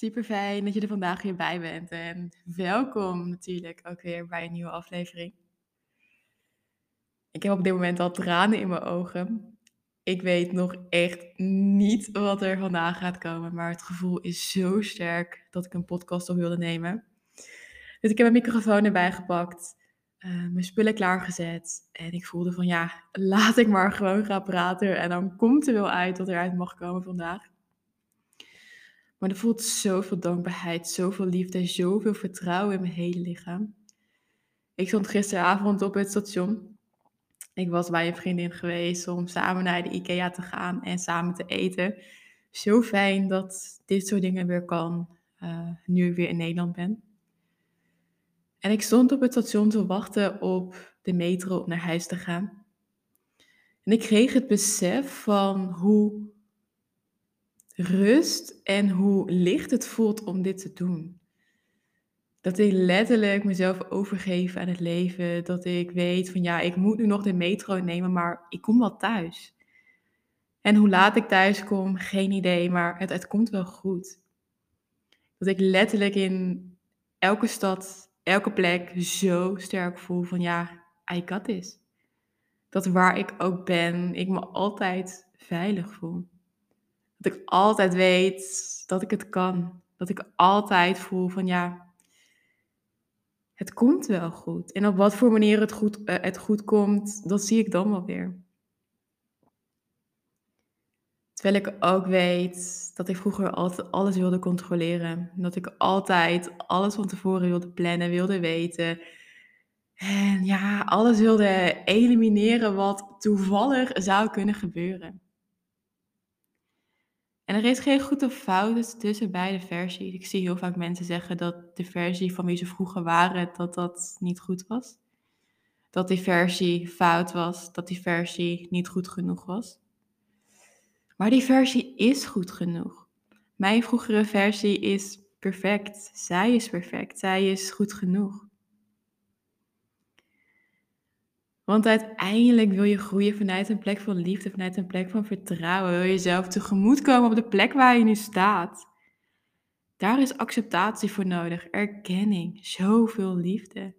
Super fijn dat je er vandaag weer bij bent. En welkom natuurlijk ook weer bij een nieuwe aflevering. Ik heb op dit moment al tranen in mijn ogen. Ik weet nog echt niet wat er vandaag gaat komen. Maar het gevoel is zo sterk dat ik een podcast op wilde nemen. Dus ik heb mijn microfoon erbij gepakt. Uh, mijn spullen klaargezet. En ik voelde van ja, laat ik maar gewoon gaan praten. En dan komt er wel uit wat eruit mag komen vandaag. Maar er voelt zoveel dankbaarheid, zoveel liefde, zoveel vertrouwen in mijn hele lichaam. Ik stond gisteravond op het station. Ik was bij een vriendin geweest om samen naar de IKEA te gaan en samen te eten. Zo fijn dat dit soort dingen weer kan, uh, nu ik weer in Nederland ben. En ik stond op het station te wachten op de metro om naar huis te gaan. En ik kreeg het besef van hoe rust en hoe licht het voelt om dit te doen. Dat ik letterlijk mezelf overgeef aan het leven. Dat ik weet van ja, ik moet nu nog de metro nemen, maar ik kom wel thuis. En hoe laat ik thuis kom, geen idee, maar het, het komt wel goed. Dat ik letterlijk in elke stad, elke plek zo sterk voel van ja, I got this. Dat waar ik ook ben, ik me altijd veilig voel. Dat ik altijd weet dat ik het kan. Dat ik altijd voel van ja, het komt wel goed. En op wat voor manier het goed, uh, het goed komt, dat zie ik dan wel weer. Terwijl ik ook weet dat ik vroeger altijd alles wilde controleren. Dat ik altijd alles van tevoren wilde plannen, wilde weten. En ja, alles wilde elimineren wat toevallig zou kunnen gebeuren. En er is geen goed of fout tussen beide versies. Ik zie heel vaak mensen zeggen dat de versie van wie ze vroeger waren, dat dat niet goed was. Dat die versie fout was, dat die versie niet goed genoeg was. Maar die versie is goed genoeg. Mijn vroegere versie is perfect. Zij is perfect. Zij is goed genoeg. Want uiteindelijk wil je groeien vanuit een plek van liefde, vanuit een plek van vertrouwen. Wil je jezelf tegemoetkomen op de plek waar je nu staat. Daar is acceptatie voor nodig, erkenning, zoveel liefde.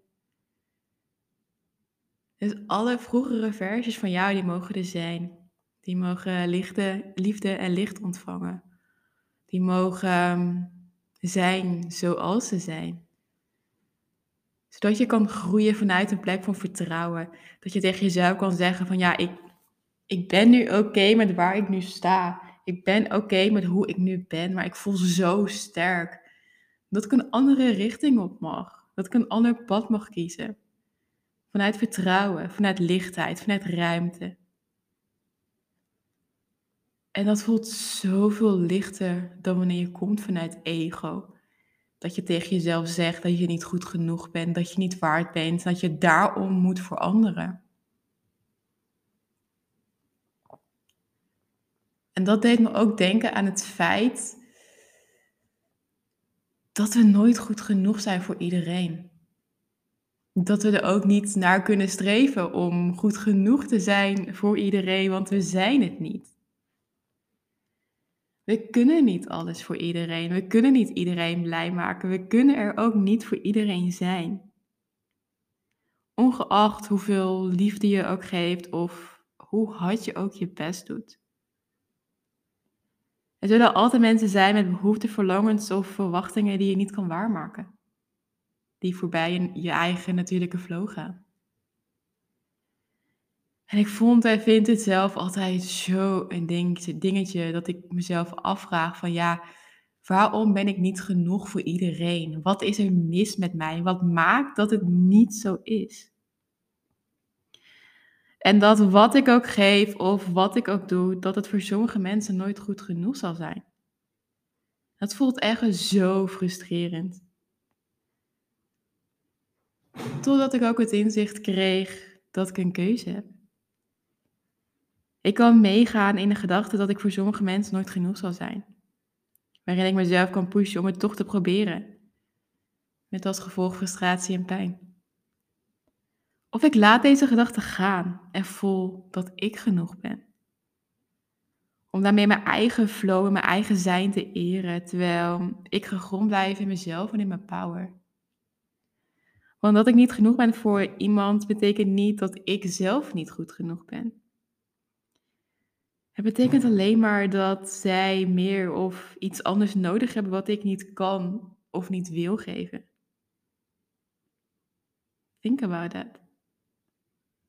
Dus alle vroegere versies van jou, die mogen er zijn. Die mogen liefde, liefde en licht ontvangen. Die mogen ehm, zijn zoals ze zijn zodat je kan groeien vanuit een plek van vertrouwen. Dat je tegen jezelf kan zeggen van ja, ik, ik ben nu oké met waar ik nu sta. Ik ben oké met hoe ik nu ben, maar ik voel zo sterk. Dat ik een andere richting op mag. Dat ik een ander pad mag kiezen. Vanuit vertrouwen, vanuit lichtheid, vanuit ruimte. En dat voelt zoveel lichter dan wanneer je komt vanuit ego. Dat je tegen jezelf zegt dat je niet goed genoeg bent, dat je niet waard bent, dat je daarom moet veranderen. En dat deed me ook denken aan het feit dat we nooit goed genoeg zijn voor iedereen. Dat we er ook niet naar kunnen streven om goed genoeg te zijn voor iedereen, want we zijn het niet. We kunnen niet alles voor iedereen. We kunnen niet iedereen blij maken. We kunnen er ook niet voor iedereen zijn. Ongeacht hoeveel liefde je ook geeft of hoe hard je ook je best doet. Er zullen altijd mensen zijn met behoeften, verlangens of verwachtingen die je niet kan waarmaken. Die voorbij je eigen natuurlijke flow gaan. En ik vond en vind het zelf altijd zo dingetje, dingetje dat ik mezelf afvraag van ja, waarom ben ik niet genoeg voor iedereen? Wat is er mis met mij? Wat maakt dat het niet zo is? En dat wat ik ook geef of wat ik ook doe, dat het voor sommige mensen nooit goed genoeg zal zijn. Dat voelt echt zo frustrerend. Totdat ik ook het inzicht kreeg dat ik een keuze heb. Ik kan meegaan in de gedachte dat ik voor sommige mensen nooit genoeg zal zijn. Waarin ik mezelf kan pushen om het toch te proberen. Met als gevolg frustratie en pijn. Of ik laat deze gedachte gaan en voel dat ik genoeg ben. Om daarmee mijn eigen flow en mijn eigen zijn te eren. Terwijl ik gegrond blijf in mezelf en in mijn power. Want dat ik niet genoeg ben voor iemand betekent niet dat ik zelf niet goed genoeg ben. Het betekent alleen maar dat zij meer of iets anders nodig hebben wat ik niet kan of niet wil geven. Think about that.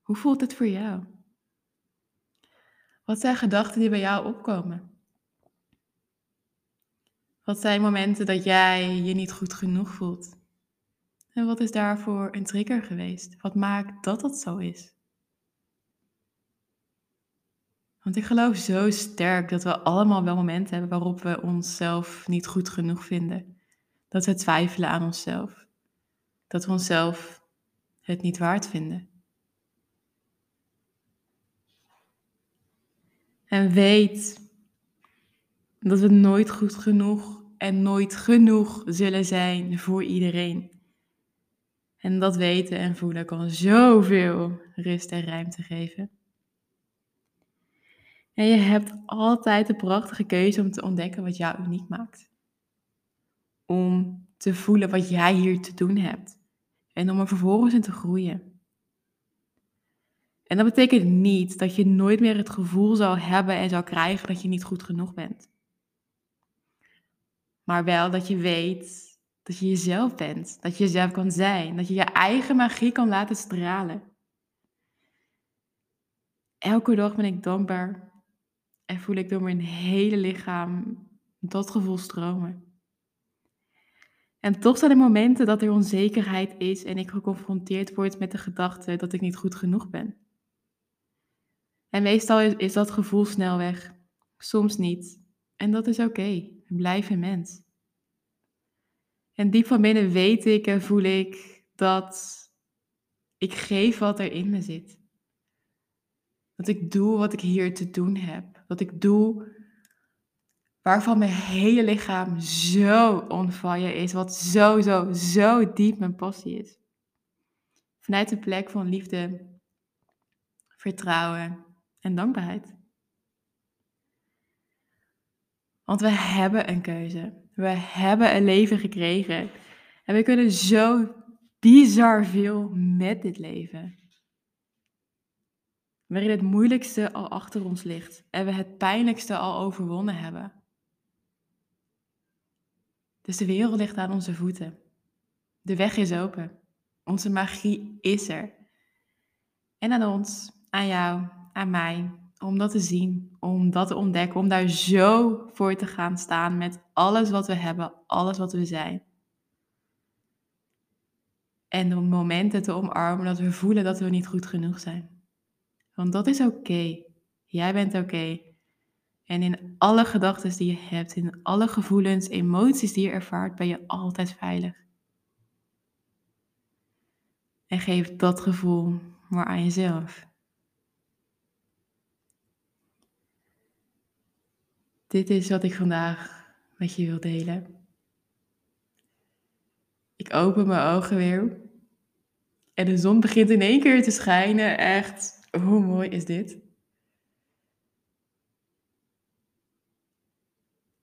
Hoe voelt het voor jou? Wat zijn gedachten die bij jou opkomen? Wat zijn momenten dat jij je niet goed genoeg voelt? En wat is daarvoor een trigger geweest? Wat maakt dat dat zo is? Want ik geloof zo sterk dat we allemaal wel momenten hebben waarop we onszelf niet goed genoeg vinden. Dat we twijfelen aan onszelf. Dat we onszelf het niet waard vinden. En weet dat we nooit goed genoeg en nooit genoeg zullen zijn voor iedereen. En dat weten en voelen kan zoveel rust en ruimte geven. En je hebt altijd de prachtige keuze om te ontdekken wat jou uniek maakt. Om te voelen wat jij hier te doen hebt. En om er vervolgens in te groeien. En dat betekent niet dat je nooit meer het gevoel zou hebben en zou krijgen dat je niet goed genoeg bent. Maar wel dat je weet dat je jezelf bent, dat je jezelf kan zijn, dat je je eigen magie kan laten stralen. Elke dag ben ik dankbaar en voel ik door mijn hele lichaam dat gevoel stromen. En toch zijn er momenten dat er onzekerheid is en ik geconfronteerd word met de gedachte dat ik niet goed genoeg ben. En meestal is, dat gevoel snel weg, soms niet. En dat is oké, blijf een mens. En diep van binnen weet ik en voel ik dat ik geef wat er in me zit. Dat ik doe wat ik hier te doen heb. Dat ik doe waarvan mijn hele lichaam zo on fire is. Wat zo, zo, zo diep mijn passie is. Vanuit een plek van liefde, vertrouwen en dankbaarheid. Want we hebben een keuze. We hebben een leven gekregen. En we kunnen zo bizar veel met dit leven. Waarin het moeilijkste al achter ons ligt en we het pijnlijkste al overwonnen hebben. Dus de wereld ligt aan onze voeten. De weg is open. Onze magie is er. En aan ons, aan jou, aan mij, om dat te zien, om dat te ontdekken, om daar zo voor te gaan staan met alles wat we hebben, alles wat we zijn. En de momenten te omarmen dat we voelen dat we niet goed genoeg zijn. Want dat is oké. Jij bent oké. En in alle gedachten die je hebt, in alle gevoelens, emoties die je ervaart, ben je altijd veilig. En geef dat gevoel maar aan jezelf. Dit is wat ik vandaag met je wil delen. Ik open mijn ogen weer. En de zon begint in één keer te schijnen. Echt, hoe mooi is dit?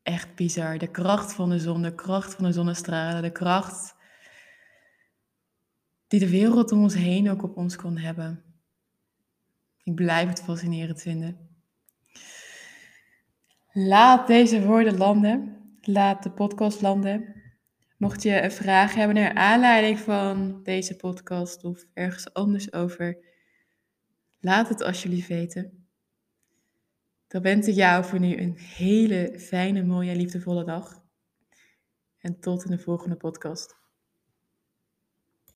Echt bizar. De kracht van de zon, de kracht van de zonnestralen, de kracht die de wereld om ons heen ook op ons kon hebben. Ik blijf het fascinerend vinden. Laat deze woorden landen. Laat de podcast landen. Mocht je een vraag hebben naar aanleiding van deze podcast of ergens anders over, laat het alsjeblieft weten. Dan wens ik jou voor nu een hele fijne, mooie en liefdevolle dag. En tot in de volgende podcast.